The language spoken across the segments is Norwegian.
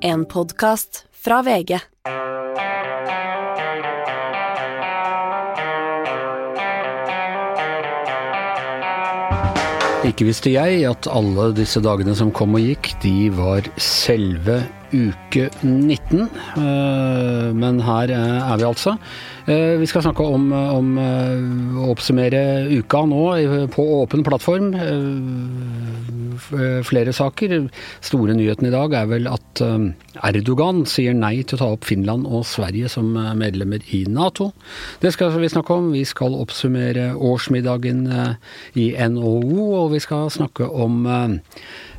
En podkast fra VG. Ikke visste jeg at alle disse dagene som kom og gikk, de var selve uke 19. Eh, Men her eh, er vi altså. Eh, Vi skal snakke om, om å oppsummere uka nå på åpen plattform. Eh, Flere saker. Store nyheten i dag er vel at eh, Erdogan sier nei til å ta opp Finland og Sverige som eh, medlemmer i Nato. Det skal vi snakke om. Vi skal oppsummere årsmiddagen i NHO, og vi skal snakke om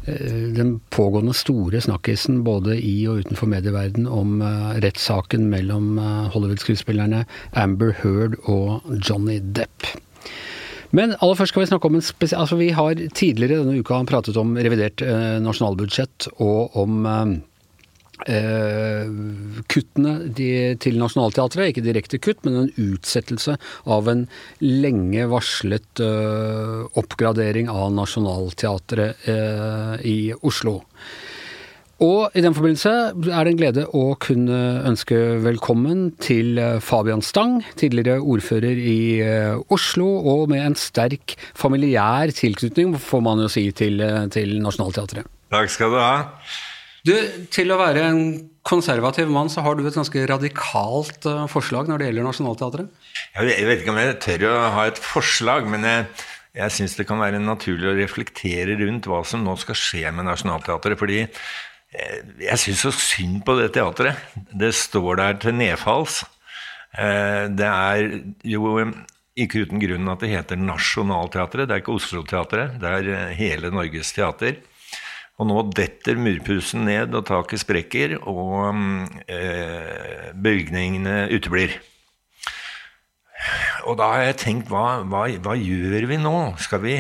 den pågående store snakkisen både i og utenfor medieverden om rettssaken mellom Hollywood-skuespillerne Amber Heard og Johnny Depp. Men aller først skal vi snakke om en spesiell... Altså vi har tidligere denne uka pratet om revidert eh, nasjonalbudsjett og om eh, eh, kuttene de, til Nationaltheatret. Ikke direkte kutt, men en utsettelse av en lenge varslet eh, oppgradering av Nationaltheatret eh, i Oslo. Og i den forbindelse er det en glede å kunne ønske velkommen til eh, Fabian Stang, tidligere ordfører i eh, Oslo, og med en sterk familiær tilknytning, får man jo si, til, eh, til Nationaltheatret. Takk skal du ha. Du, til å være en konservativ mann, så har du et ganske radikalt forslag når det gjelder Nationaltheatret. Jeg vet- ikke om jeg tør å ha et forslag, men jeg, jeg syns det kan være naturlig å reflektere rundt hva som nå skal skje med Nationaltheatret. Fordi jeg syns så synd på det teatret. Det står der til nedfalls. Eh, Det er jo eh, ikke uten grunn at det heter Nationaltheatret. Det er ikke Oslo-teatret, det er eh, hele Norges teater. Og nå detter murpussen ned, og taket sprekker, og eh, bevilgningene uteblir. Og da har jeg tenkt, hva, hva, hva gjør vi nå? Skal vi,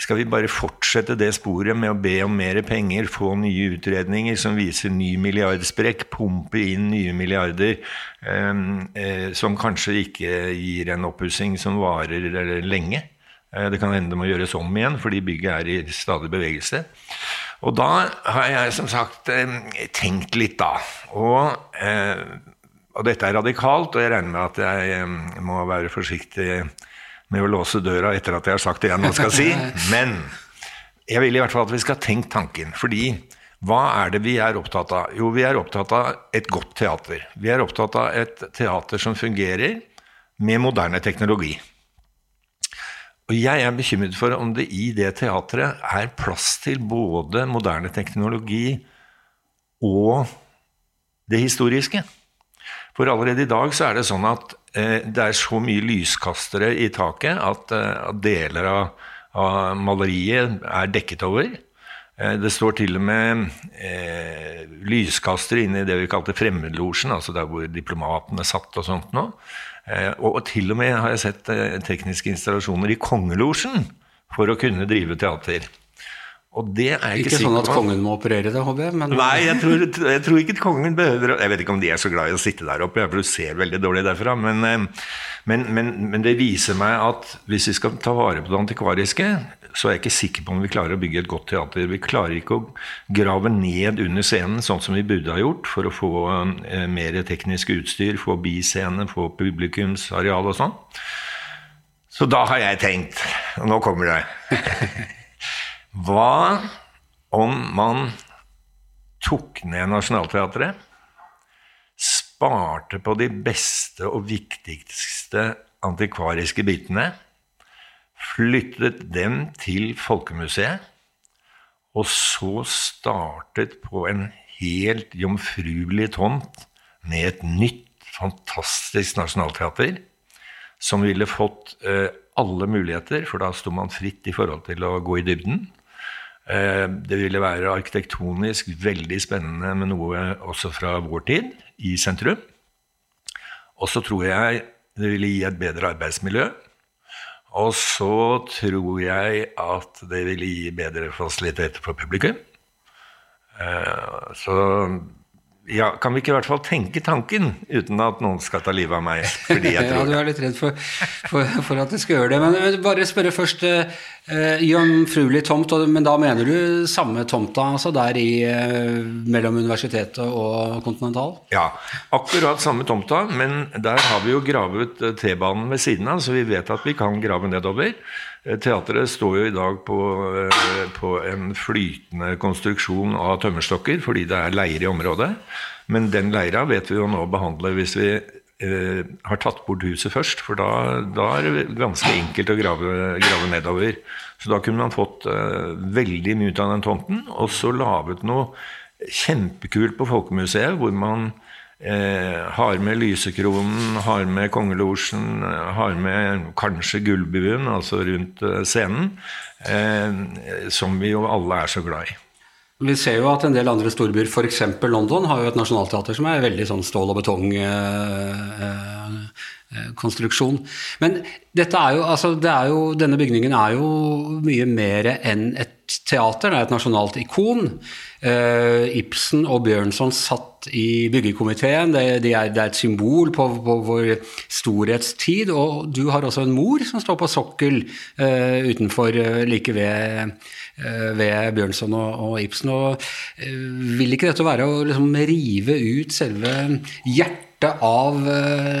skal vi bare fortsette det sporet med å be om mer penger, få nye utredninger som viser ny milliardsprekk, pumpe inn nye milliarder, eh, eh, som kanskje ikke gir en oppussing som varer eh, lenge? Eh, det kan hende det må gjøres om igjen, fordi bygget er i stadig bevegelse. Og da har jeg som sagt eh, tenkt litt, da. Og eh, og dette er radikalt, og jeg regner med at jeg eh, må være forsiktig med å låse døra etter at jeg har sagt det jeg nå skal si. Men jeg vil i hvert fall at vi skal tenke tanken. Fordi hva er det vi er opptatt av? Jo, vi er opptatt av et godt teater. Vi er opptatt av et teater som fungerer med moderne teknologi. Og jeg er bekymret for om det i det teatret er plass til både moderne teknologi og det historiske. For allerede i dag så er det sånn at det er så mye lyskastere i taket at, eh, deler av, av maleriet er dekket over. Eh, det står til og med eh, lyskastere inne i det vi kalte fremmedlosjen, altså der hvor diplomatene satt og sånt nå. Eh, og, og til og med har jeg sett eh, tekniske installasjoner i kongelosjen for å kunne drive teater. Og det er ikke, Ikke sånn at kongen må operere det, HB? men Nei, jeg tror, jeg tror ikke kongen behøver Jeg vet ikke om de er så glad i å sitte der oppe, for du ser veldig dårlig derfra. Men, eh, men, men, men det viser meg at hvis vi skal ta vare på det antikvariske, så er jeg ikke sikker på om vi klarer å bygge et godt teater. Vi klarer ikke å grave ned under scenen sånn som vi burde ha gjort, for å få eh, mer teknisk utstyr, få biscene, få publikumsareal og sånn. Så da har jeg tenkt, og nå kommer det Hva om man tok ned Nationaltheatret, sparte på de beste og viktigste antikvariske bitene, flyttet dem til Folkemuseet, og så startet på en helt jomfruelig tomt med et nytt, fantastisk nasjonalteater, som ville fått eh, alle muligheter, for da sto man fritt i forhold til å gå i dybden. Eh, det ville være arkitektonisk veldig spennende med noe også fra vår tid i sentrum. Og så tror jeg det ville gi et bedre arbeidsmiljø. Og så tror jeg at det ville gi bedre fasiliteter for publikum. Eh, Så ja, kan vi ikke i hvert fall tenke tanken uten at noen skal ta livet av meg? Fordi jeg ja, du er litt redd for, for, for at det skal gjøre det. Men eh, bare spørre først. Eh, Jomfruelig tomt, men da mener du samme tomta, altså der i, eh, mellom universitetet og Continental? Ja, akkurat samme tomta, men der har vi jo gravet eh, T-banen ved siden av, så vi vet at vi kan grave nedover. Eh, Teatret står jo i dag på, eh, på en flytende konstruksjon av tømmerstokker, fordi det er leire i området. Men den leira vet vi jo nå behandle hvis vi eh, har tatt bort huset først, for da, da er det ganske enkelt å grave, grave nedover. Så da kunne man fått eh, veldig mye ut av den tomten, og så laget noe kjempekult på Folkemuseet, hvor man eh, har med Lysekronen, har med Kongelosjen, har med kanskje Gullbuen, altså rundt eh, scenen, eh, som vi jo alle er så glad i. Vi ser jo at en del andre storbyer, f.eks. London, har jo et nasjonalteater som er veldig sånn stål og betong-konstruksjon. Men dette er jo, altså, jo, denne bygningen er jo mye mer enn et teater. Det er et nasjonalt ikon. Uh, Ibsen og Bjørnson satt i byggekomiteen. Det, det, er, det er et symbol på, på vår storhetstid. Og du har også en mor som står på sokkel uh, utenfor uh, like ved, ved Bjørnson og, og Ibsen. Og vil ikke dette være å liksom rive ut selve hjertet av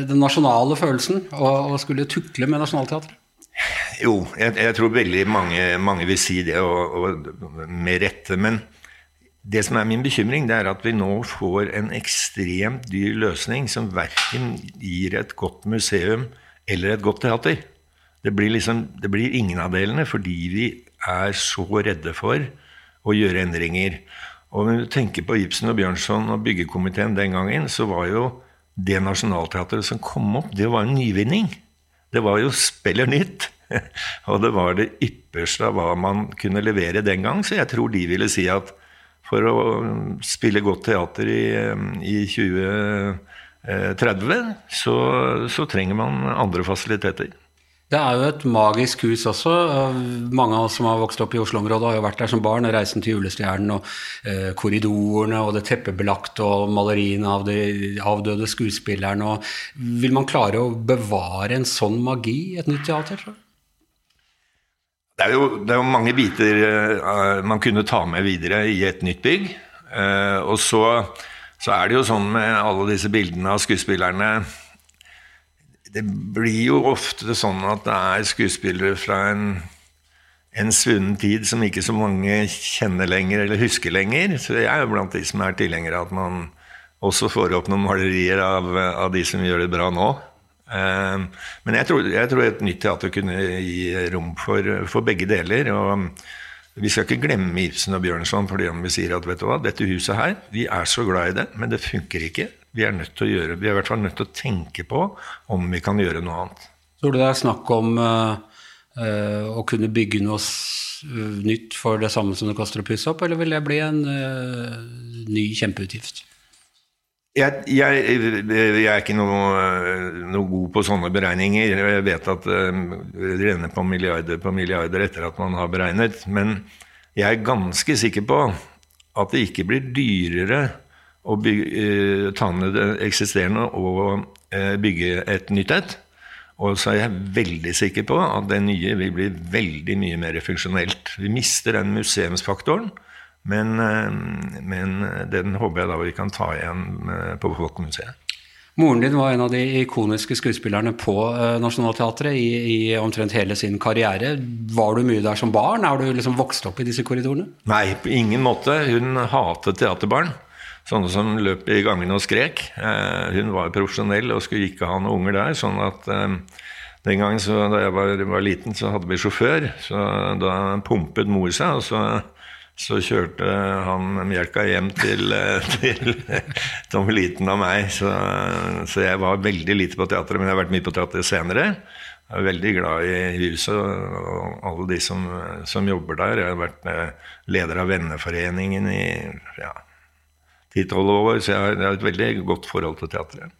den nasjonale følelsen og skulle tukle med Nationaltheatret? Jo, jeg, jeg tror veldig mange, mange vil si det, og, og med rette. Men det som er min bekymring, det er at vi nå får en ekstremt dyr løsning som verken gir et godt museum eller et godt teater. Det blir, liksom, det blir ingen av delene fordi vi er så redde for å gjøre endringer. Og når du tenker på Ibsen og Bjørnson og byggekomiteen den gangen, så var jo det Nationaltheatret som kom opp, det var en nyvinning. Det var jo spiller nytt. Og det var det ypperste av hva man kunne levere den gang. Så jeg tror de ville si at for å spille godt teater i, i 2030, så, så trenger man andre fasiliteter. Det er jo et magisk hus også. Mange av oss som har vokst opp i Oslo-området, har jo vært der som barn. 'Reisen til julestjernen' og eh, korridorene og det teppebelagte og maleriene av de avdøde skuespillerne. Vil man klare å bevare en sånn magi i et nytt teater? tror jeg? Det er, jo, det er jo mange biter uh, man kunne ta med videre i et nytt bygg. Uh, og så, så er det jo sånn med alle disse bildene av skuespillerne Det blir jo ofte sånn at det er skuespillere fra en, en svunnen tid som ikke så mange kjenner lenger eller husker lenger. Så jeg er jo blant de som er tilhengere av at man også får opp noen malerier av, av de som gjør det bra nå. Eh, Men jeg tror, jeg tror et nytt teater kunne gi rom for, for begge deler. og Vi skal ikke glemme Ibsen og Bjørnson fordi om vi sier at vet du hva, dette huset her, vi er så glad i det, men det funker ikke. Vi er nødt til å gjøre, vi er i hvert fall nødt til å tenke på om vi kan gjøre noe annet. Tror du det er snakk om uh, eh, å kunne bygge noe s- nytt for det samme som det koster å pusse opp, eller vil det bli en uh, ny kjempeutgift? Jeg, jeg, jeg er ikke noe, noe god på sånne beregninger. Jeg vet at eh, det renner på milliarder på milliarder etter at man har beregnet. Men jeg er ganske sikker på at det ikke blir dyrere å bygge, eh, ta ned det eksisterende og eh, bygge et nytt et. Og så er jeg veldig sikker på at det nye vil bli veldig mye mer funksjonelt. Vi mister den museumsfaktoren. Men, eh, men den håper jeg da vi kan ta igjen på Folkemuseet. Moren din var en av de ikoniske skuespillerne på Nationaltheatret i, i omtrent hele sin karriere. Var du mye der som barn? Er du liksom vokst opp i disse korridorene? Nei, på ingen måte. Hun hatet teaterbarn. Sånne som løp i gangene og skrek. Eh, hun var profesjonell og skulle ikke ha noen unger der. sånn at eh, den gangen så, da jeg var, var liten, så hadde vi sjåfør. Så da pumpet mor seg, og så, så kjørte han melka hjem til, eh, til og av meg. Så, så jeg var veldig lite på teatret, men jeg har vært mye på teatret senere. Jeg er veldig glad i huset og alle de som, som jobber der. Jeg har vært leder av Venneforeningen i ja, 10-12 år, så jeg har, jeg har et veldig godt forhold til teatret.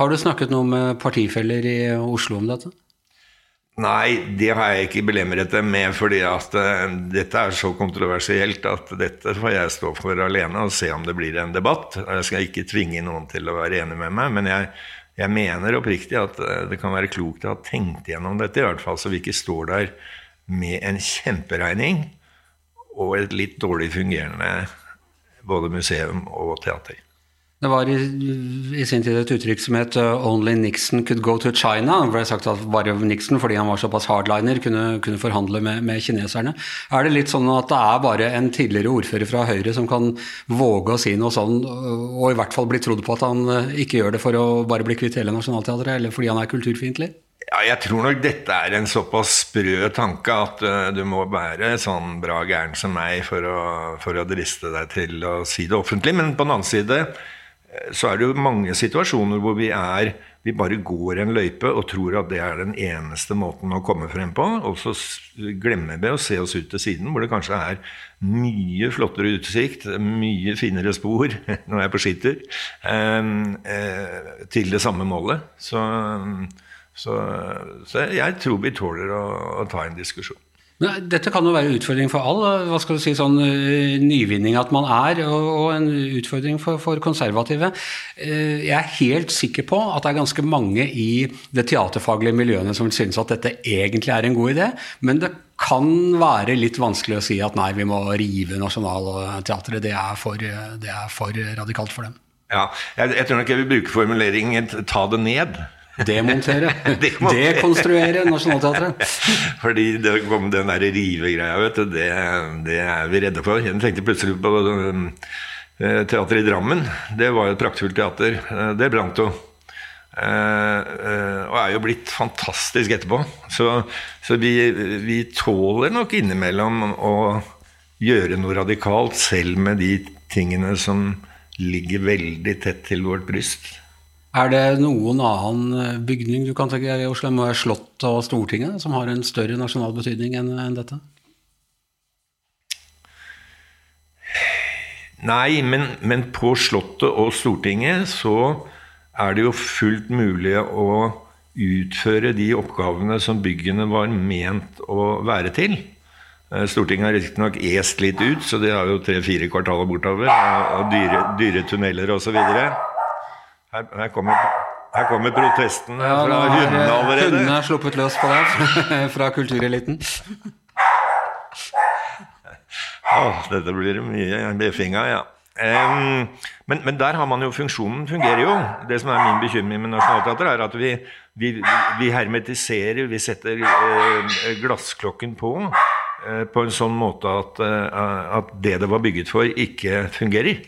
Har du snakket noe med partifeller i Oslo om dette? Nei, det har jeg ikke belemret dem med, fordi at uh, dette er så kontroversielt at dette får jeg stå for alene og se om det blir en debatt. Jeg skal ikke tvinge noen til å være enig med meg, men jeg, jeg mener oppriktig at uh, det kan være klokt å ha tenkt gjennom dette, i hvert fall så vi ikke står der med en kjemperegning og et litt dårlig fungerende både museum og teater. Det var i, i, sin tid et uttrykk som het uh, 'Only Nixon could go to China'. Det ble sagt at bare Nixon, fordi han var såpass hardliner, kunne, kunne forhandle med, med, kineserne. Er det litt sånn at det er bare en tidligere ordfører fra Høyre som kan våge å si noe sånn, og i hvert fall bli trodd på at han uh, ikke gjør det for å bare bli kvitt hele Nationaltheatret, eller fordi han er kulturfiendtlig? Ja, jeg tror nok dette er en såpass sprø tanke at uh, du må være sånn bra gæren som meg for å, for å driste deg til å si det offentlig. Men på den annen side så er det jo mange situasjoner hvor vi er vi bare går en løype og tror at det er den eneste måten å komme frem på. Og så glemmer vi å se oss ut til siden, hvor det kanskje er mye flottere utsikt, mye finere spor når jeg er på skitur, eh, til det samme målet. Så, så, så jeg tror vi tåler å, å ta en diskusjon. Dette kan jo være en utfordring for all hva skal du si, sånn eh, nyvinning at man er, og en utfordring for, for, konservative. Eh, jeg er helt sikker på at det er ganske mange i det teaterfaglige miljøene som synes at dette egentlig er en god idé, men det kan være litt vanskelig å si at nei, vi må rive Nationaltheatret. Det, det er for radikalt for dem. Ja, jeg, jeg tror nok jeg vil bruke formuleringen 'ta det ned'. Demontere. Dekonstruere Nationaltheatret. Fordi det kom den der rivegreia, vet du, det, det, er vi redde for. Jeg tenkte plutselig på um, eh, teateret i Drammen. Det var jo et praktfullt teater. Eh, det brant jo. Uh, og er jo blitt fantastisk etterpå. Så, så vi, vi, tåler nok innimellom å gjøre noe radikalt, selv med de tingene som ligger veldig tett til vårt bryst. Er det noen annen eh, bygning du kan tenke deg i Oslo? Må Slottet og Stortinget, som har en større nasjonal betydning enn, enn dette? Nei, men, men, på Slottet og Stortinget så er det jo fullt mulig å utføre de oppgavene som byggene var ment å være til. Eh, Stortinget har riktignok est litt ut, så de har jo tre-fire kvartaler bortover. Og dyre, dyre tunneler osv. Her, her, kommer, her kommer protesten ja, fra hundene allerede. Hundene er sluppet løs på deg fra kultureliten. Oh, dette blir mye bjeffinga, ja. Um, men, men, der har man jo funksjonen fungerer jo. Det som er min bekymring med Nationaltheatret, er at vi, vi, vi hermetiserer, vi setter uh, glassklokken på uh, på en sånn måte at, uh, at, det det var bygget for, ikke fungerer.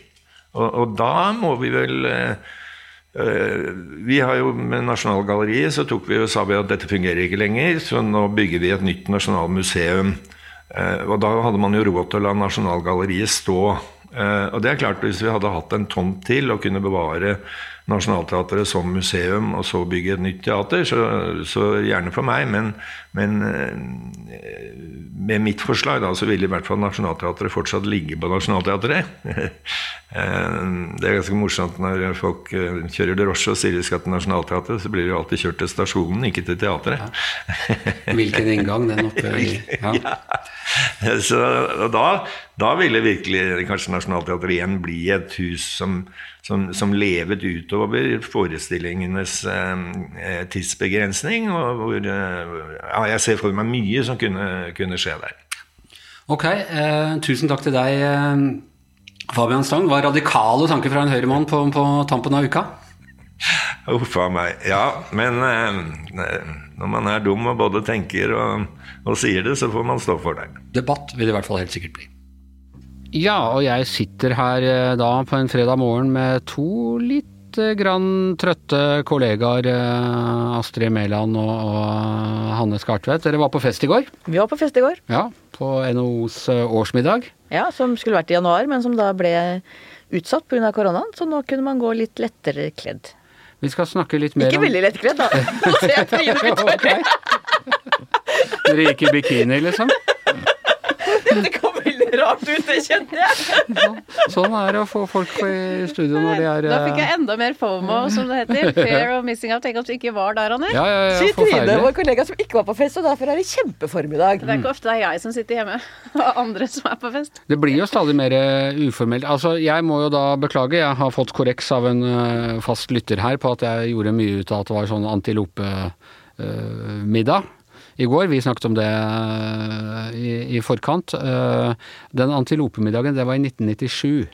Og, og da må vi vel Eh, vi har jo Med Nasjonalgalleriet så tok vi jo, sa vi at dette fungerer ikke lenger, så nå bygger vi et nytt nasjonalmuseum. Eh, og da hadde man jo råd til å la Nasjonalgalleriet stå. Eh, og det er klart, hvis vi hadde hatt en tomt til og kunne bevare Nationaltheatret som museum og så bygge et nytt teater, så, så gjerne for meg. Men, men, eh, med mitt forslag da, så vil i hvert fall Nationaltheatret fortsatt ligge på Nationaltheatret. Eh, det er ganske morsomt når folk eh, kjører drosje og sier de skal til Nationaltheatret, så blir de alltid kjørt til stasjonen, ikke til teatret. Ja. Hvilken inngang den oppe ja. ja. Så da, da ville virkelig kanskje Nationaltheatret igjen bli et hus som som, som levet utover forestillingenes eh, tidsbegrensning. Og hvor eh, ja, jeg ser for meg mye som kunne, kunne skje der. Ok, eh, tusen takk til deg, eh, Fabian Stang. Var radikale tanker fra en høyremann på, på tampen av uka? Uff a meg. Ja, men eh, når man er dum og både tenker og, og sier det, så får man stå for det. Debatt vil det i hvert fall helt sikkert bli. Ja, og jeg sitter her eh, da på en fredag morgen med to litt eh, grann trøtte kollegaer, eh, Astrid Mæland og, og Hanne Skartvedt. Dere var på fest i går? Vi var på fest i går. Ja, På NHOs årsmiddag? Ja, som skulle vært i januar, men som da ble utsatt pga. koronaen. Så nå kunne man gå litt lettere kledd. Vi skal snakke litt mer Ikke om Ikke veldig lettkledd, da. Nå ser jeg trynet mitt bare. Dere gikk i bikini, liksom? Det kommer rart ut, det kjente jeg. Sånn er det å få folk i studio når de er Da fikk jeg eh, enda mer FOMO, som det heter. Fear of missing out. Tenk at du ikke var der, Anne. Ja, ja, ja, Si Trine, vår kollega som ikke var på fest, og derfor er det dag. Det er ikke ofte det er jeg som sitter hjemme, og andre som er på fest. Det blir jo stadig mer eh, uformelt. Altså, jeg må jo da beklage, jeg har fått korreks av en eh, fast lytter her på at jeg gjorde mye ut av at det var sånn antilopemiddag. I går, vi snakket om det eh, i, i forkant. Eh, Den antilopemiddagen, det var i 1997.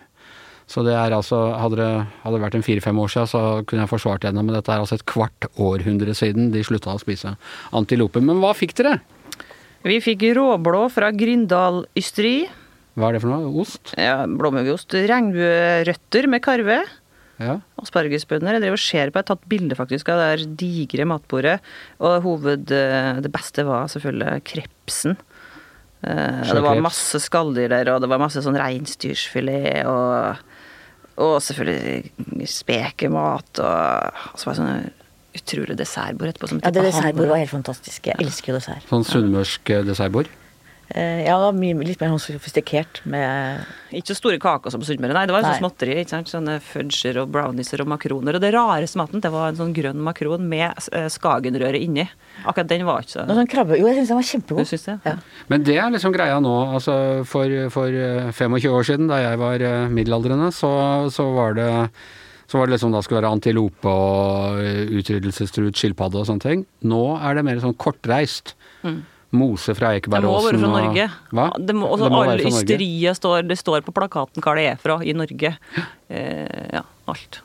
Så det er altså, hadde det hadde det vært en fire-fem år siden, så kunne jeg forsvart henne, men dette er altså et kvart århundre siden de slutta å spise antilope. Men hva fikk dere? Vi fikk råblå fra Gryndal Ysteri. Hva er det for noe? Ost? Ja, Blåmuggost. Regnbuerøtter med karve. Ja. Aspargesbønner. Jeg drev og ser på, jeg har tatt bilde faktisk av det digre matbordet. Og hoved, eh, det beste var selvfølgelig krepsen. Eh, Det var masse skalldyr der, og det var masse sånn reinsdyrfilet og, og selvfølgelig spekemat og og så var det sånn utrolig dessertbord etterpå. Som Ja, det dessertbordet var helt fantastisk. Jeg elsker jo dessert. Sånn sunnmørsk eh, dessertbord? Eh, Ja, det var mye, litt mer sånn sofistikert med Ikke så store kaker som på Sunnmøre, nei. Det var Nei. sånn småtteri. ikke sant? Sånne fudger og brownieser og makroner. Og det rareste maten, det var en sånn grønn makron med skagenrøret skagenrøre inni. Akkurat den var ikke så noe sånn krabbe... Jo, jeg syns den var Du kjempegod. syns det? Ja. Men det er liksom greia nå. Altså for, for eh, 25 år siden, da jeg var eh, middelaldrende, så, så var det så var det liksom da skulle være antilope og eh, utryddelsestruet skilpadde og sånne ting. Nå er det mer sånn kortreist. Mose fra Mm. Det må være Ekebergåsen fra og Norge. Hva? Det må, også Det må være fra Norge. ysteriet står Det står på plakaten hva det er fra i Norge. Eh, ja, alt.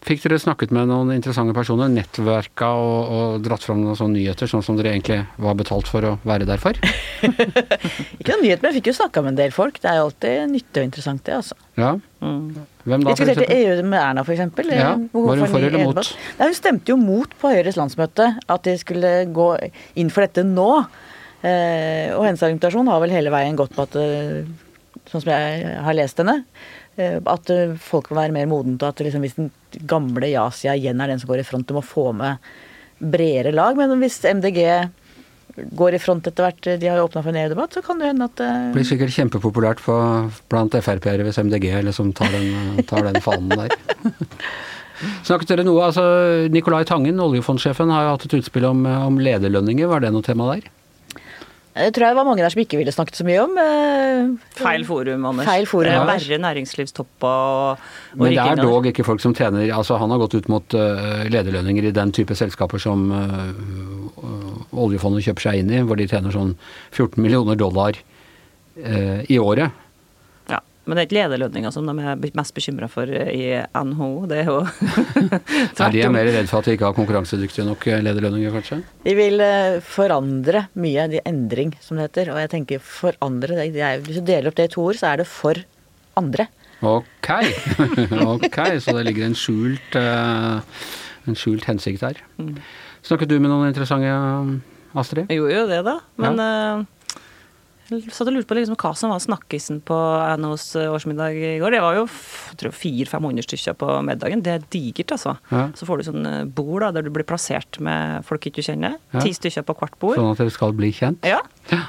Fikk dere snakket med noen interessante personer, nettverka og, og dratt fram noen sånne nyheter, sånn som dere egentlig var betalt for å være der for? Ikke noen nyhet, men jeg fikk jo snakka med en del folk. Det er jo alltid nyttig og interessant, det, altså. Ja. Mm. Hvem da, Vi diskuterte? EU med Erna, eksempel. Ja, var hun for eller mot? Nei, hun stemte jo mot på Høyres landsmøte at de skulle gå inn for dette nå. Eh, og hennes argumentasjon har vel hele veien gått på at, eh, sånn som jeg har lest henne, eh, at folk må være mer modent, og at liksom, hvis den gamle ja-sida igjen er den som går i front, du må få med bredere lag. Men hvis MDG går i front etter hvert, de har jo åpna for en EU-debatt, så kan det hende at Det blir sikkert kjempepopulært for, blant Frp-ere hvis MDG liksom tar den, tar den fanen der. Snakket dere noe, altså Nicolai Tangen, oljefondsjefen, har jo hatt et utspill om, om lederlønninger. Var det noe tema der? Det tror jeg det var mange der som ikke ville snakket så mye om. eh, Feil forum, Anders. Feil forum, ja. Verre næringslivstoppa og, og Men det er dog ikke folk som tjener altså Han har gått ut mot øh, lederlønninger i den type selskaper som oljefondet kjøper seg inn i, hvor de tjener sånn 14 millioner dollar i året. Ja, men det er ikke lederlønninger som de er mest bekymra for eh, i NHO. Det er jo Nei, de er mer redd for at de ikke har konkurransedyktige nok øh, lederlønninger, kanskje? De vil eh, forandre mye, de endring som det heter. Og jeg tenker forandre, er, hvis du deler opp det i to ord, så er det for andre. Ok, ok, så det ligger en skjult, en skjult hensikt her. Snakket du med noen interessante, Astrid? Jeg gjorde jo det, da. Men eh, jeg satt og lurte på liksom hva som var snakkisen på NHOs årsmiddag i går. Det var jo f- jeg tror 400-500 stykker på middagen. Det er digert, altså. Ja. Så får du sånn eh, bord da, der du blir plassert med folk ikke du kjenner. Ja. Ti stykker på hvert bord. Sånn at dere skal bli kjent? Ja.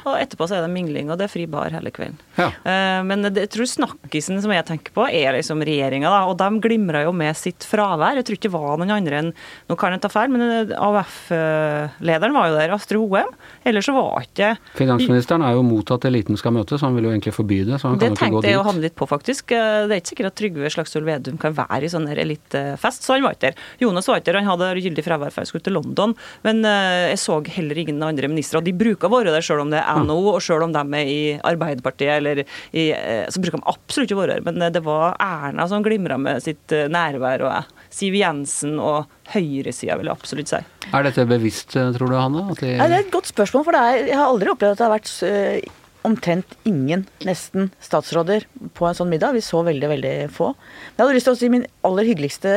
Og etterpå så er det mingling, og det er fri bar hele kvelden. Ja. Uh, Men det, jeg tror snakkisen som jeg tenker på, er liksom regjeringa. Og de glimra jo med sitt fravær. Jeg tror ikke det var noen andre enn Nå kan jeg ta feil, men AUF-lederen var jo der, Astrid Hoem. Ellers så var ikke Finansministeren er jo mot at eliten skal møtes, han vil jo egentlig forby det, så han kan jo ikke gå dit. Det tenkte jeg å handle litt på, faktisk. Eh, Det er ikke sikkert at Trygve Slagsvold Vedum kan være i sånn elitefest, så han var ikke der. Jonas var ikke der, han hadde gyldig fravær for han skulle til London. Men uh, jeg så heller ingen andre ministre. Og de bruker å være der om det er NHO, og selv om de er i Arbeiderpartiet, eller i eh, Så bruker de absolutt ikke våre være. Men eh, det var Erna som glimra med sitt eh, nærvær, og Siv Jensen og høyresida, vil jeg absolutt si. Er dette bevisst, tror du, Hanne? At de, Ja, det er et godt spørsmål, for det er, jeg har aldri opplevd at det har vært omtrent ingen, nesten, statsråder på en sånn middag. Vi så veldig, veldig få. Men jeg hadde lyst til å si min aller hyggeligste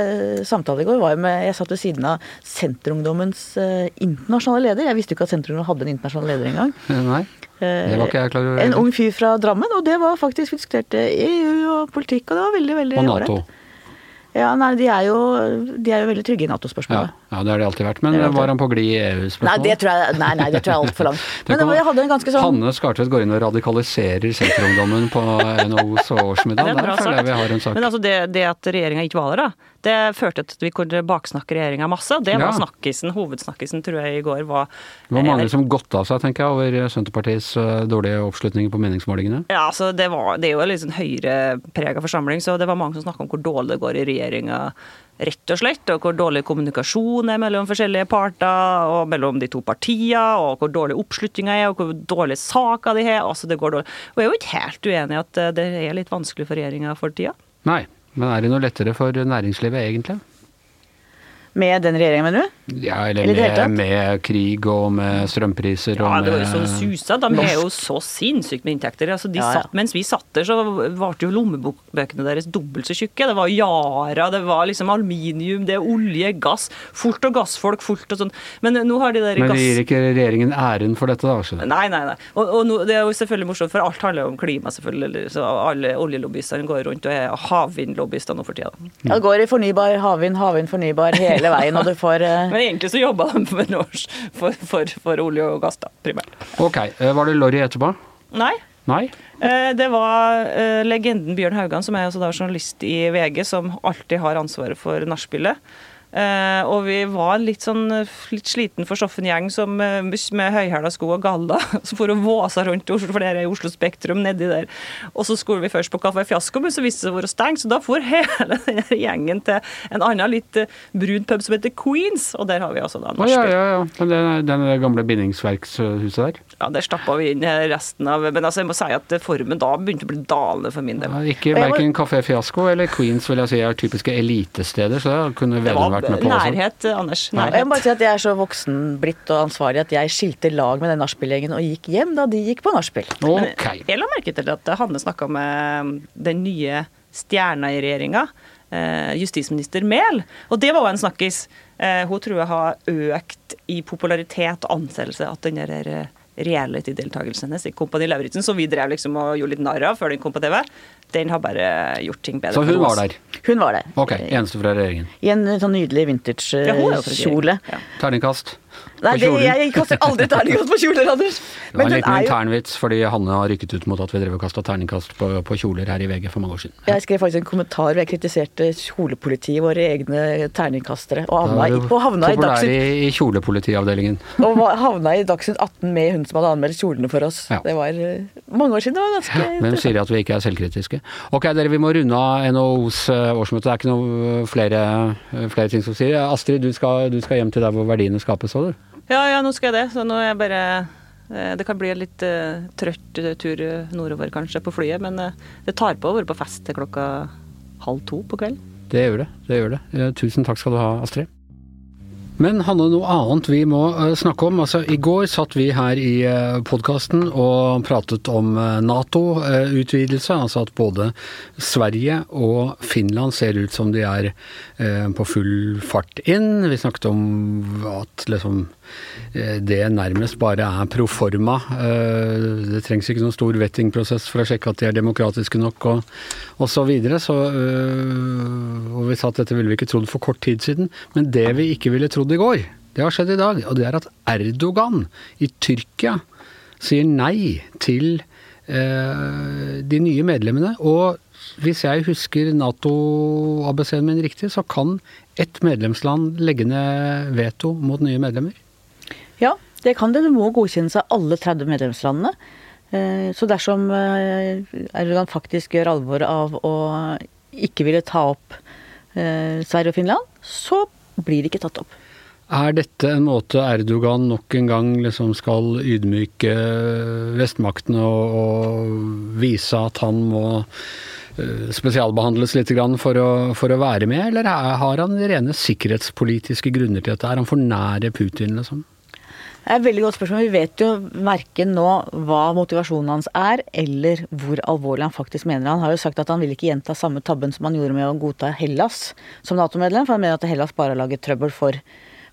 samtale i går var jo med Jeg satt ved siden av Senterungdommens eh, internasjonale leder. Jeg visste jo ikke at Senterungdommen hadde en internasjonal leder engang. Nei, Eh, det var ikke jeg klar over. En ung fyr fra Drammen, og det var faktisk Vi diskuterte EU og politikk, og det var veldig, veldig Og Nato. ålreit. Ja, nei, de er jo, de er jo veldig trygge i Nato-spørsmålet. ja, det har de alltid vært. Men alltid var han på glid i EU-spørsmålet? det tror jeg, nei, nei, det tror jeg er altfor langt. Men det jeg hadde en ganske sånn Hanne Skartvedt går inn og radikaliserer senterungdommen på NHOs årsmiddag. Er Der føler jeg vi har en sak. Men altså det, det at regjeringa ikke var der, da, det førte til at vi kunne baksnakke regjeringa masse. Det var Ja. snakkisen, hovedsnakkisen, tror jeg, i går var Det var mange som godta seg, tenker jeg, over Senterpartiets eh, dårlige oppslutning på meningsmålingene. Ja, altså det, var, det er jo en litt sånn høyreprega forsamling, så det var mange som snakka om hvor dårlig det går i regjeringa, rett og slett. Og hvor dårlig kommunikasjon er mellom forskjellige parter, og mellom de to partiene, og hvor dårlig oppslutninga er, og hvor dårlige saker de har. Altså det går dårlig. Og jeg er jo ikke helt uenig i at eh, det er litt vanskelig for regjeringa for tida. Nei, men er det noe lettere for næringslivet egentlig? Med den regjeringen, mener du? Ja, eller Eller med, med krig og med strømpriser og Ja, det var jo sånn så susa. De er jo så sinnssykt med inntekter. Altså, de Ja, ja. satt, mens vi satt der, så varte jo lommebøkene deres dobbelt så tjukke. Det var Yara, det var liksom aluminium, det er olje, gass. Fullt og gassfolk, fullt og sånn. Men nå har de der Men gass... det gir ikke regjeringen æren for dette, da? skjønner. Nei, nei, nei. Og, og nå, det er jo selvfølgelig morsomt, for alt handler jo om klima, selvfølgelig. Så alle oljelobbyistene går rundt og er havvindlobbyister nå for tida. Ja, det går i fornybar, havvind, havvind, fornybar hele veien, og du får uh... Men egentlig så jobba de for, for, for, for olje og gass, da, primært. Ok, eh, var det Lorry etterpå? Nei. Nei? Eh, Det var legenden Bjørn Haugan, som er altså da journalist i VG, som alltid har ansvaret for nachspielet. Eh, og vi var litt sånn litt sliten for Soffen gjeng som eh, med høyhæla sko og galla som for å våse rundt i Oslo, for det er i Oslo Spektrum nedi der. Og så skulle vi først på Kafé Fiasko, men så viste det seg å være stengt, så da for hele denne gjengen til en annen litt eh, brun pub som heter Queens, og der har vi altså da Å ja, ja, ja. Den, den gamle bindingsverkshuset der? Ja, der stappa vi inn resten av Men altså, jeg må si at formen da begynte å bli dalende for min del. Ja, ikke verken Kafé Fiasko eller Queens vil jeg si er typiske elitesteder, så det kunne vært Vedum vært med på nærhet, eh, Anders. Nærhet. jeg må bare si at jeg er så voksen blitt og ansvarlig at jeg skilte lag med den nachspielgjengen og gikk hjem da de gikk på nachspiel. Okay. Jeg la merke til at Hanne snakka med den nye stjerna i regjeringa, eh, justisminister Mehl. Og det var jo en snakkis. Eh, Hun tror jeg har økt i popularitet og anseelse at den der reality-deltakelsen hennes i Kompani Lauritzen, som vi drev liksom og gjorde litt narr av før den kom på TV, den har bare gjort ting bedre. Så hun var der. Hun var der. Ok, eneste fra regjeringen. I en sånn nydelig vintage-kjole. Ja, Ja. Terningkast? Nei, det, jeg kaster aldri terningkast på kjoler, Anders. Det var en liten er jo internvits fordi Hanne har rykket ut mot at vi drev og kasta terningkast på, på kjoler her i VG for mange år siden. Jeg skrev faktisk en kommentar hvor jeg kritiserte kjolepolitiet, våre egne terningkastere, og havna, Da i, og havna, i, Dagsnytt, i, i kjolepolitiavdelingen. og havna i Dagsnytt 18 med hun som hadde anmeldt kjolene for oss. Ja. Det var eh, mange år siden. Det var ganske Hvem sier at vi ikke er selvkritiske? Ok, dere, vi må runde av NHOs eh, årsmøte. Det er ikke noe flere, eh, flere ting som sier. Astrid, du skal, du skal hjem til der hvor verdiene skapes, du? Ja, ja, nå skal jeg det. Så nå er jeg bare eh, Det kan bli en litt uh, trøtt eh, tur nordover kanskje på flyet, men uh, det tar på å være på fest til klokka halv to på kvelden. Det gjør det. det gjør det. Tusen takk skal du ha, Astrid. Men Hanne, noe annet vi må snakke om. Altså, I går satt vi her i podkasten og pratet om Nato-utvidelse. altså at både Sverige og Finland ser ut som de er på full fart inn. Vi snakket om at liksom det nærmest bare er pro forma. Eh, det trengs ikke noen stor vettingprosess for å sjekke at de er demokratiske nok og, osv. så videre. Så, øh, og vi sa at dette ville vi ikke trodd for kort tid siden. Men det vi ikke ville trodd i går, det har skjedd i dag. Og det er at Erdogan i Tyrkia sier nei til de nye medlemmene. Og hvis jeg husker Nato-ABC-en min riktig, så kan ett medlemsland legge ned veto mot nye medlemmer. Ja, det kan det. Det må godkjennes av alle 30 medlemslandene. Eh, Så dersom eh, Erdogan faktisk gjør alvor av å ikke ville ta opp eh, Sverige og Finland, så blir det ikke tatt opp. Er dette en måte Erdogan nok en gang liksom skal ydmyke vestmaktene og, og vise at han må eh, spesialbehandles litt for å, for å være med, eller er- har han rene sikkerhetspolitiske grunner til dette? Er han for nære Putin, liksom? Det er et veldig godt spørsmål. Vi vet jo verken nå hva motivasjonen hans er, eller hvor alvorlig han faktisk mener. Han har jo sagt at han vil ikke gjenta samme tabben som han gjorde med å godta Hellas som Nato-medlem, for han mener at Hellas bare har laget trøbbel for,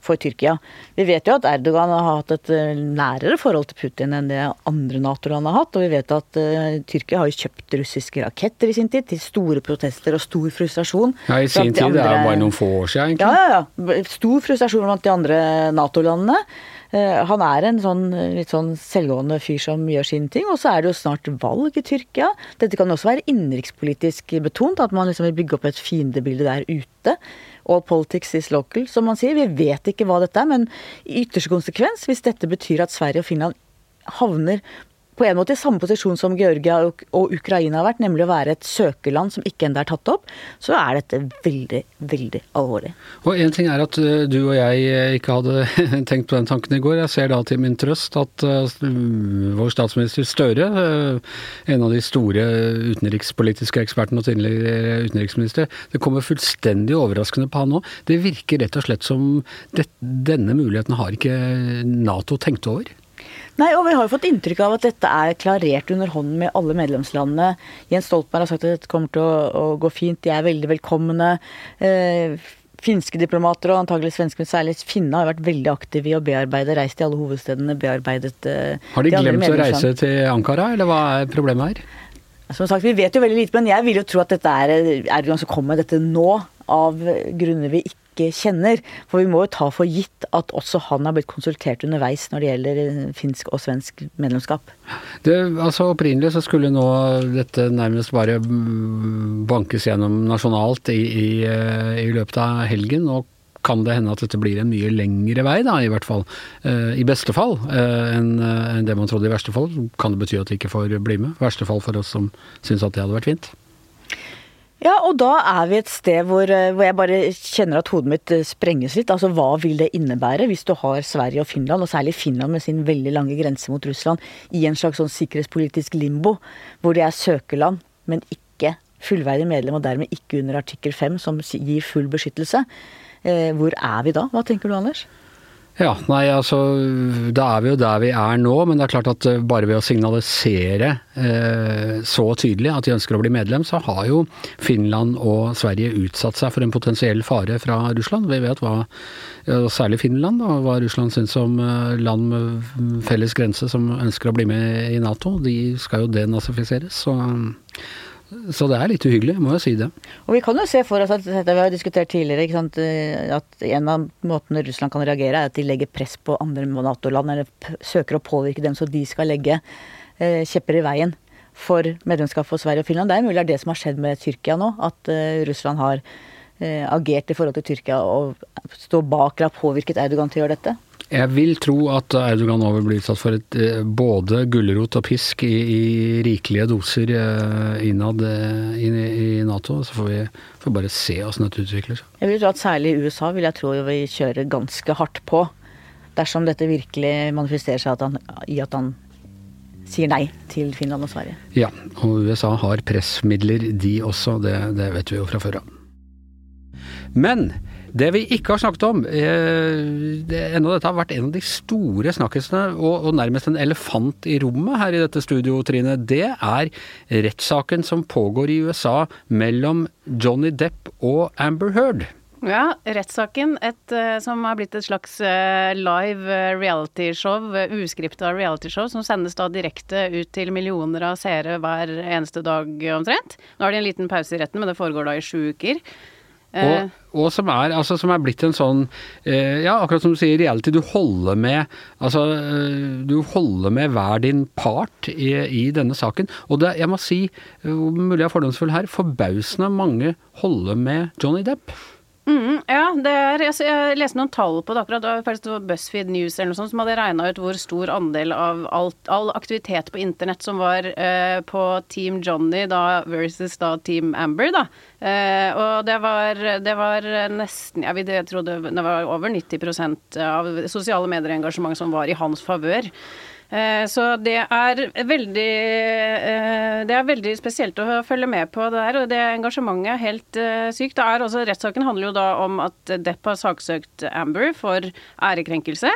for Tyrkia. Vi vet jo at Erdogan har hatt et eh, nærere forhold til Putin enn det andre Nato-land har hatt. Og vi vet at uh, Tyrkia har jo kjøpt russiske raketter i sin tid, til store protester og stor frustrasjon. Ja, i sin tid. Andre... Det er bare noen få år siden, egentlig. Ja, ja, ja. Stor frustrasjon blant de andre Nato-landene. Uh, han er en sånn litt sånn selvgående fyr som gjør sine ting. Og så er det jo snart valg i Tyrkia. Dette kan også være innenrikspolitisk betont, at man liksom vil bygge opp et fiendebilde der ute. All politics is local, som man sier. Vi vet ikke hva dette er, men i ytterste konsekvens, hvis dette betyr at Sverige og Finland havner på en måte i samme posisjon som Georgia og Ukraina har vært, nemlig å være et søkerland som ikke enda er tatt opp, så er dette veldig, veldig alvorlig. Og En ting er at eh, du og jeg eh, ikke hadde tenkt på den tanken i går. Jeg ser da til min trøst at uh, vår statsminister Støre, en av de store utenrikspolitiske ekspertene og tidligere utenriksminister, det kommer fullstendig overraskende på han nå. Det virker rett og slett som denne muligheten har ikke Nato tenkt over. Nei, og vi har jo fått inntrykk av at dette er klarert under hånden med alle medlemslandene. Jens Stoltenberg har sagt at dette kommer til å, å gå fint, de er veldig velkomne. Eh, finske diplomater, og antagelig svenske, men særlig finne, har vært veldig aktive i å bearbeide, reist til alle hovedstedene, bearbeidet eh, Har de, de glemt å reise til Ankara, eller hva er problemet her? Som sagt, Vi vet jo veldig lite, men jeg vil jo tro at dette er Erdogan som kommer med dette nå, av grunner vi ikke ikke kjenner. For vi må jo ta for gitt at også han har blitt konsultert underveis når det gjelder eh, finsk og svensk medlemskap. Det, altså Opprinnelig så skulle nå dette nærmest bare mm, bankes gjennom nasjonalt i, i, eh, i løpet av helgen. og kan det hende at dette blir en mye lengre vei, da, i hvert fall. Eh, I beste fall enn det man trodde i verste fall. Kan det bety at de ikke får bli med? Verste fall for oss som syns at det hadde vært fint. Ja, og da er vi et sted hvor, eh, hvor, jeg bare kjenner at hodet mitt eh, sprenges litt. Altså hva vil det innebære hvis du har Sverige og Finland, og særlig Finland med sin veldig lange grense mot Russland, i en slags sånn sikkerhetspolitisk limbo, hvor de er søkerland, men ikke fullverdig medlem, og dermed ikke under artikkel 5, som gir full beskyttelse. Eh, hvor er vi da? Hva tenker du, Anders? Ja, nei altså da er vi jo der vi er nå, men det er klart at eh, bare ved å signalisere eh, så tydelig at de ønsker å bli medlem, så har jo Finland og Sverige utsatt seg for en potensiell fare fra Russland. Vi vet hva, særlig Finland, da, hva Russland syns om eh, land med felles grense som ønsker å bli med i Nato. De skal jo denazifiseres. så så det er litt uhyggelig, må jeg si det. Og Vi kan jo se for oss at dette vi har diskutert tidligere, eh, at en av måtene Russland kan reagere, er at de legger press på andre Nato-land, eller søker å påvirke dem så de skal legge eh, kjepper i veien for medlemskap for Sverige og Finland. Det er mulig det er det som har skjedd med Tyrkia nå, at eh, Russland har eh, agert i forhold til Tyrkia og står bak eller har påvirket Erdogan til å gjøre dette. Jeg vil tro at Erdogan nå vil bli utsatt for et, eh, både gulrot og pisk i, i rikelige doser eh, innad eh, i, i, Nato. Så får vi får bare se åssen dette utvikler seg. Jeg vil tro at særlig i USA vil jeg tro vi kjører ganske hardt på. Dersom dette virkelig manifesterer seg at han, i at han sier nei til Finland og Sverige. Ja, og USA har pressmidler de også, det, det vet vi jo fra før av. Men det vi ikke har snakket om, eh, ennå dette har vært en av de store snakkisene, og, og, nærmest en elefant i rommet her i dette studio, Trine, det er rettssaken som pågår i USA mellom Johnny Depp og Amber Heard. Ja, rettssaken uh, som har blitt et slags uh, live realityshow, uh, uskripta realityshow, som sendes da direkte ut til millioner av seere hver eneste dag omtrent. Nå har de en liten pause i retten, men det foregår da i sju uker. Og, eh. og, som, er, altså, som er blitt en sånn eh, Ja, akkurat som du sier, reality. Du holder med Altså, eh, du holder med hver din part i, i denne saken. Og det, jeg må si, mulig jeg er fordomsfull her, forbausende mange holder med Johnny Depp. Mm, ja, er, jeg, jeg, leste noen tall på det akkurat. Det var faktisk BuzzFeed News eller noe sånt som hadde regna ut hvor stor andel av alt, all aktivitet på internett som var eh, på Team Johnny da versus da Team Amber, da. Eh, og det var, det var nesten Jeg, jeg trodde det var over 90% av sosiale medier-engasjement som var i hans favør. Eh, så det er veldig eh, Det er veldig spesielt å følge med på det der, og det engasjementet er helt eh, sykt. Rettssaken handler jo da om at Depp har saksøkt Amber for ærekrenkelse.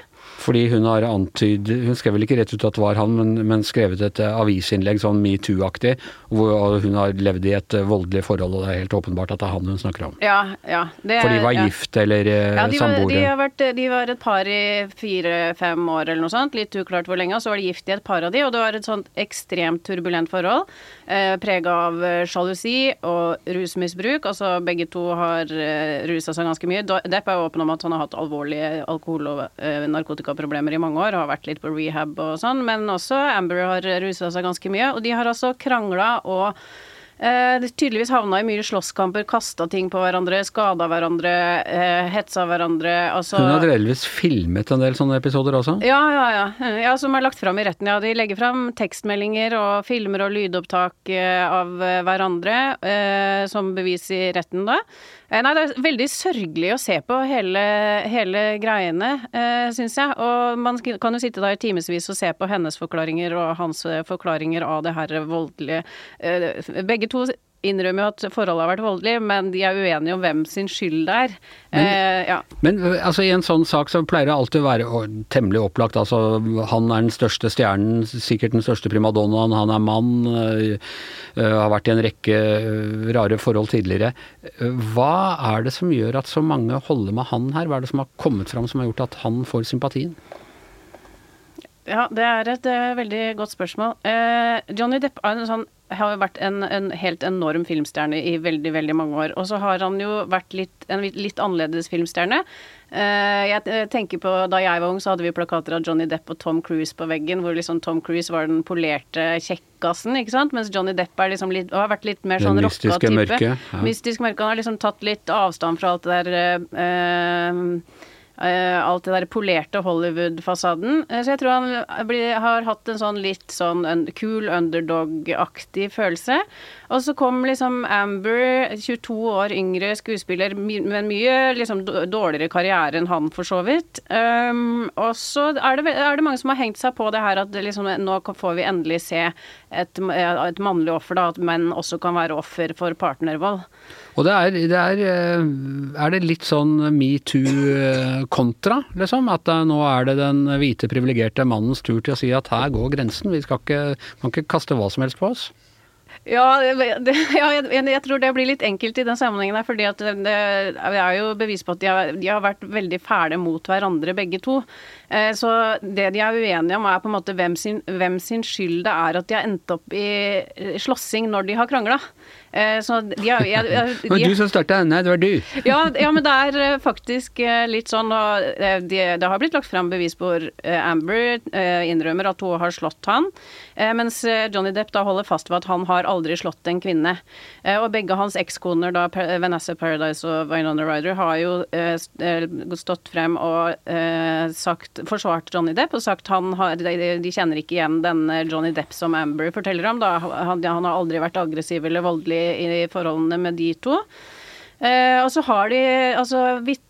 Fordi hun har antyd Hun skrev vel ikke rett ut at det var han, men, men skrevet et eh, avisinnlegg sånn metoo-aktig, hvor hun har levd i et eh, voldelig forhold, og det er helt åpenbart at det er han hun snakker om. Ja, ja. Det, For de var ja. gift eller samboere. Ja, de var, de, har vært, de var et par i fire-fem år eller noe sånt, litt uklart hvor lenge, og så var de gift i et par av de, og det var et sånt ekstremt turbulent forhold, eh, prega av eh, sjalusi og rusmisbruk, altså begge to har eh, rusa seg ganske mye. Depp er åpen om at han har hatt alvorlige alkohol- og eh, narkotikaproblemer i mange år, har vært litt på rehab og sånn, men også Amber har rusa seg ganske mye, og de har altså krangla og Eh, tydeligvis havna i mye slåsskamper, kasta ting på hverandre, skada hverandre, eh, hetsa hverandre. Altså Hun har delvis filmet en del sånne episoder også. ja, ja, ja. ja. Som er lagt fram i retten. Ja, de legger fram tekstmeldinger og filmer og lydopptak eh, av eh, hverandre eh, som bevis i retten da. Eh, nei, det er veldig sørgelig å se på hele, hele greiene, eh, syns jeg. Og man kan jo sitte der i timevis og se på hennes forklaringer og hans eh, forklaringer av det her voldelige eh, Begge to innrømmer jo at forholdet har vært voldelig, men de er uenige om hvem sin skyld det er. Eh, ja. Men altså, i en sånn sak så pleier det alltid å være temmelig opplagt. Altså, han er den største stjernen, sikkert den største primadonnaen, han er mann, øh, har vært i en rekke rare forhold tidligere. Hva er det som gjør at så mange holder med han her? Hva er det som har kommet fram som har gjort at han får sympatien? Ja, det er et eh, veldig godt spørsmål. Eh, Johnny Depp er en sånn, har jo vært en, en helt enorm filmstjerne i veldig veldig mange år. Og så har han jo vært litt, en litt- annerledes filmstjerne. Eh, jeg eh, tenker på Da jeg var ung, så hadde vi plakater av Johnny Depp og Tom Cruise på veggen, hvor liksom Tom Cruise var den polerte kjekkasen, ikke sant? mens Johnny Depp er liksom litt, har vært litt mer sånn rocka mystiske type. mørke, ja. Mystisk mørke. Han har liksom tatt litt avstand fra alt det der Eh, alt det der polerte Hollywood-fasaden. Eh, så jeg tror han blir, har hatt en sånn litt sånn cool underdog-aktig følelse. Og så kom liksom Amber, 22 år yngre skuespiller, med en mye liksom dårligere karriere enn han, for så vidt. Um, og så er er det mange som har hengt seg på det her at liksom, nå får vi endelig se et, et mannlig offer, da, at menn også kan være offer for partnervold. Og det er, det er, er det litt sånn metoo-kontra, liksom? At eh, nå er det den hvite privilegerte mannens tur til å si at her går grensen, vi skal ikke, kan ikke kaste hva som helst på oss. Ja, det, ja jeg, jeg tror det blir litt enkelt i den sammenhengen her, fordi at det, det er jo bevis på at de har, de har vært veldig fæle mot hverandre begge to. Eh, Så det de er uenige om er på en måte hvem sin, hvem sin skyld det er at de har endt opp i eh, slåssing når de har krangla. Så de har, jeg, jeg, de, de, du som starta, nei det var du. ja, ja, men det er eh, faktisk eh, litt sånn og det, de, Det har blitt lagt fram bevis hvor eh, Amber eh, innrømmer at hun har slått han, eh, mens eh, Johnny Depp da holder fast ved at han har aldri slått en kvinne. Eh, Og begge hans ekskoner, da Vanessa Paradise og Vinona Ryder, har jo eh, eh, stått frem og eh, sagt, forsvart Johnny Depp og sagt han har, de, kjenner ikke igjen denne Johnny Depp som Amber forteller om. Da. Han, han har aldri vært aggressiv eller voldelig i forholdene med de to. Eh, og så har de altså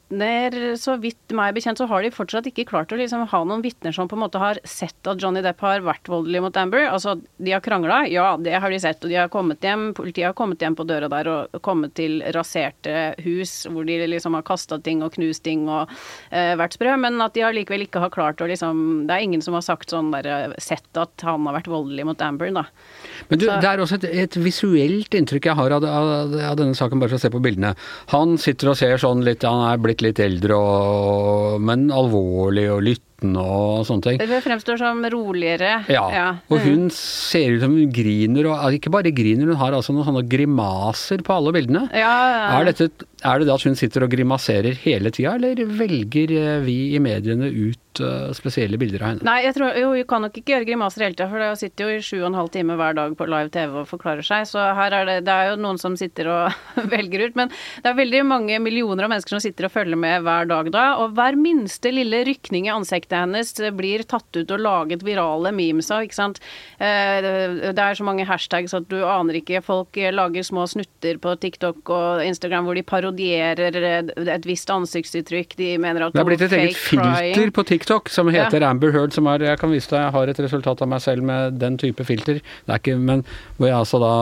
vitner, så vidt meg bekjent, så har de fortsatt ikke klart å liksom ha noen vitner som på en måte har sett at Johnny Depp har vært voldelig mot Amber. Altså, de har krangla, ja, det har de sett, og de har kommet hjem, politiet har kommet hjem på døra der og kommet til raserte hus hvor de liksom har kasta ting og knust ting og eh, vært sprø, men at de har likevel ikke har klart å liksom Det er ingen som har sagt sånn der, sett at han har vært voldelig mot Amber, da. Men du, Så- det er også et, et visuelt inntrykk jeg har av, av, av denne saken, bare for å se på bildene. Han sitter og ser sånn litt, han er blitt litt eldre, og, men alvorlig og lyttende og sånne ting. Det fremstår som roligere. Ja, og Mm. hun ser ut som hun griner, og ikke bare griner, hun har altså noen sånne grimaser på alle bildene. Ja, ja. Er, dette, er det det at hun sitter og grimaserer hele tida, eller velger eh, vi i mediene ut eh, spesielle bilder av henne? Nei, jeg tror, jo, hun kan nok ikke gjøre grimaser hele tida, for hun sitter jo i sju og en halv time hver dag på live TV og forklarer seg, så her er det, det er jo noen som sitter og velger ut. Men det er veldig mange millioner av mennesker som sitter og følger med hver dag da, og hver minste lille rykning i ansiktet hennes blir tatt ut og laget virale memes av, ikke sant. Eh, Det er så mange hashtags at du aner ikke. Folk lager små snutter på TikTok og Instagram hvor de parodierer et visst ansiktsuttrykk. De mener at Det er blitt et eget filter crying. på TikTok som heter Amber Heard, som er Jeg kan vise deg, jeg har et resultat av meg selv med den type filter. Det er ikke Men hvor jeg altså da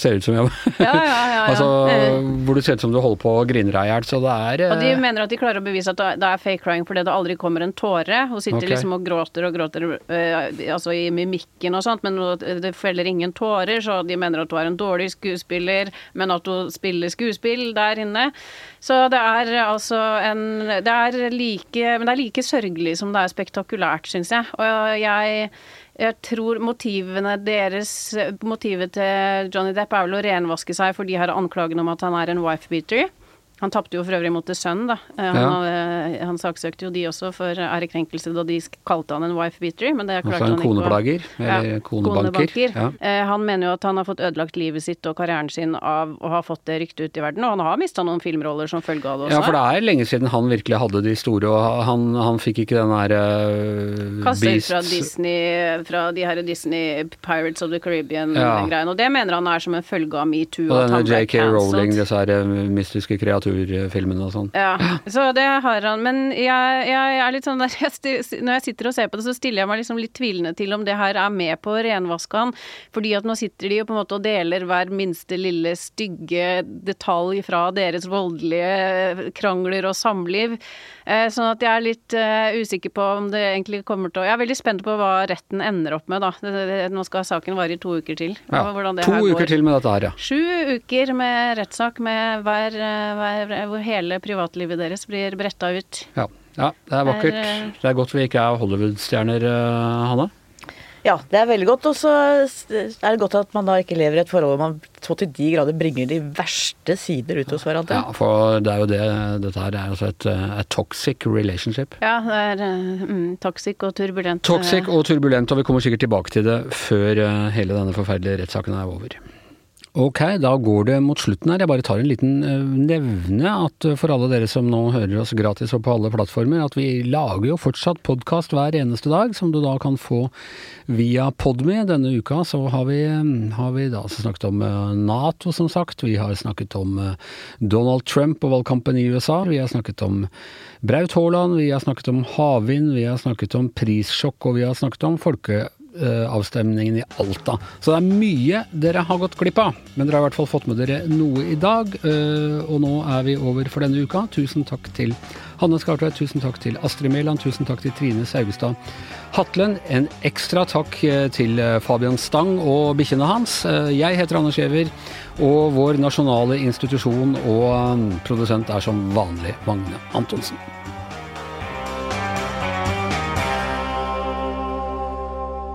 ser ut som jeg Ja, ja, ja, ja. Altså Eh. hvor du ser ut som du holder på å grine deg i hjel. Så det er Og de eh, mener at de klarer å bevise at det er fake crying fordi det aldri kommer en tåre. Hun sitter okay. liksom og gråter og gråter øh, altså i mimikken og sånt, men det feller ingen tårer, så de mener at hun er en dårlig skuespiller, men at hun spiller skuespill der inne. Så det er altså en Det er like Men det er like sørgelig som det er spektakulært, syns jeg. Og jeg jeg tror motivene deres Motivet til Johnny Depp er vel å renvaske seg for de her anklagene om at han er en wife-beater. Han tapte jo for øvrig mot The Sun, da. Eh, Han, Ja. hadde- han saksøkte jo de også for ærekrenkelse da de kalte han en wife-beater, men det klarte han ikke koneplager, eller Ja, konebanker. Ja. Eh, Han mener jo at han har fått ødelagt livet sitt og karrieren sin av å ha fått det ryktet ut i verden, og han har mista noen filmroller som følge av det også. Ja, for det er lenge siden han virkelig hadde de store, og han, han fikk ikke den her uh, Kasta ut fra Disney, fra de her Disney Pirates of the Caribbean-greiene. Og det mener han er som en følge av metoo. Og denne JK. Rowling, disse her mystiske mystiske kreaturfilmene og sånn. Ja, så det har han. Men jeg, jeg er litt sånn der jeg Når jeg sitter og ser på det, så stiller jeg meg liksom litt tvilende til om det her er med på å renvaske han. Fordi at nå sitter de jo på en måte og deler hver minste lille stygge detalj fra deres voldelige krangler og samliv. Eh, Sånn at jeg er litt eh, usikker på om det egentlig kommer til å Jeg er veldig spent på hva retten ender opp med, da. Nå skal saken vare i to uker til. Ja. To her går. uker til med dette her, ja. Sju uker med rettssak med hver, eh, hver, hvor hele privatlivet deres blir bretta ut. ja. Ja, det er vakkert. Er, eh, Det er godt vi ikke er Hollywood-stjerner, Hanna. Hanne. Ja, det er veldig godt. Og så er det godt at man da ikke lever i et forhold hvor man så til de grader bringer de verste sider ut hos hverandre. Ja, for det er jo det dette her er altså et, eh, et toxic relationship. Ja, det er eh, mm, toxic og turbulent. Toxic eh, og turbulent, og vi kommer sikkert tilbake til det før eh, hele denne forferdelige rettssaken er over. Ok, da går det mot slutten her. Jeg bare tar en liten eh, nevne at eh, for alle dere som nå hører oss gratis og på alle plattformer, at vi lager jo fortsatt podkast hver eneste dag, som du da kan få via Podme. Denne uka så har vi, eh, har vi da snakket om Nato, som sagt. Vi har snakket om Donald Trump og valgkampen i USA. Vi har snakket om Braut Haaland, vi har snakket om havvind, vi har snakket om prissjokk, og vi har snakket om folkeavstemningen i Alta. Så det er mye dere har gått glipp av, men dere har i hvert fall fått med dere noe i dag. eh, Og nå er vi over for denne uka. Tusen takk til Hanne Skartveit, tusen takk til Astrid Mæland, tusen takk til Trine Saugestad Hatlen. En ekstra takk eh, til eh, Fabian Stang og bikkjene hans. Eh, Jeg heter Anders Giæver, og vår nasjonale institusjon og eh, produsent er som vanlig Magne Antonsen.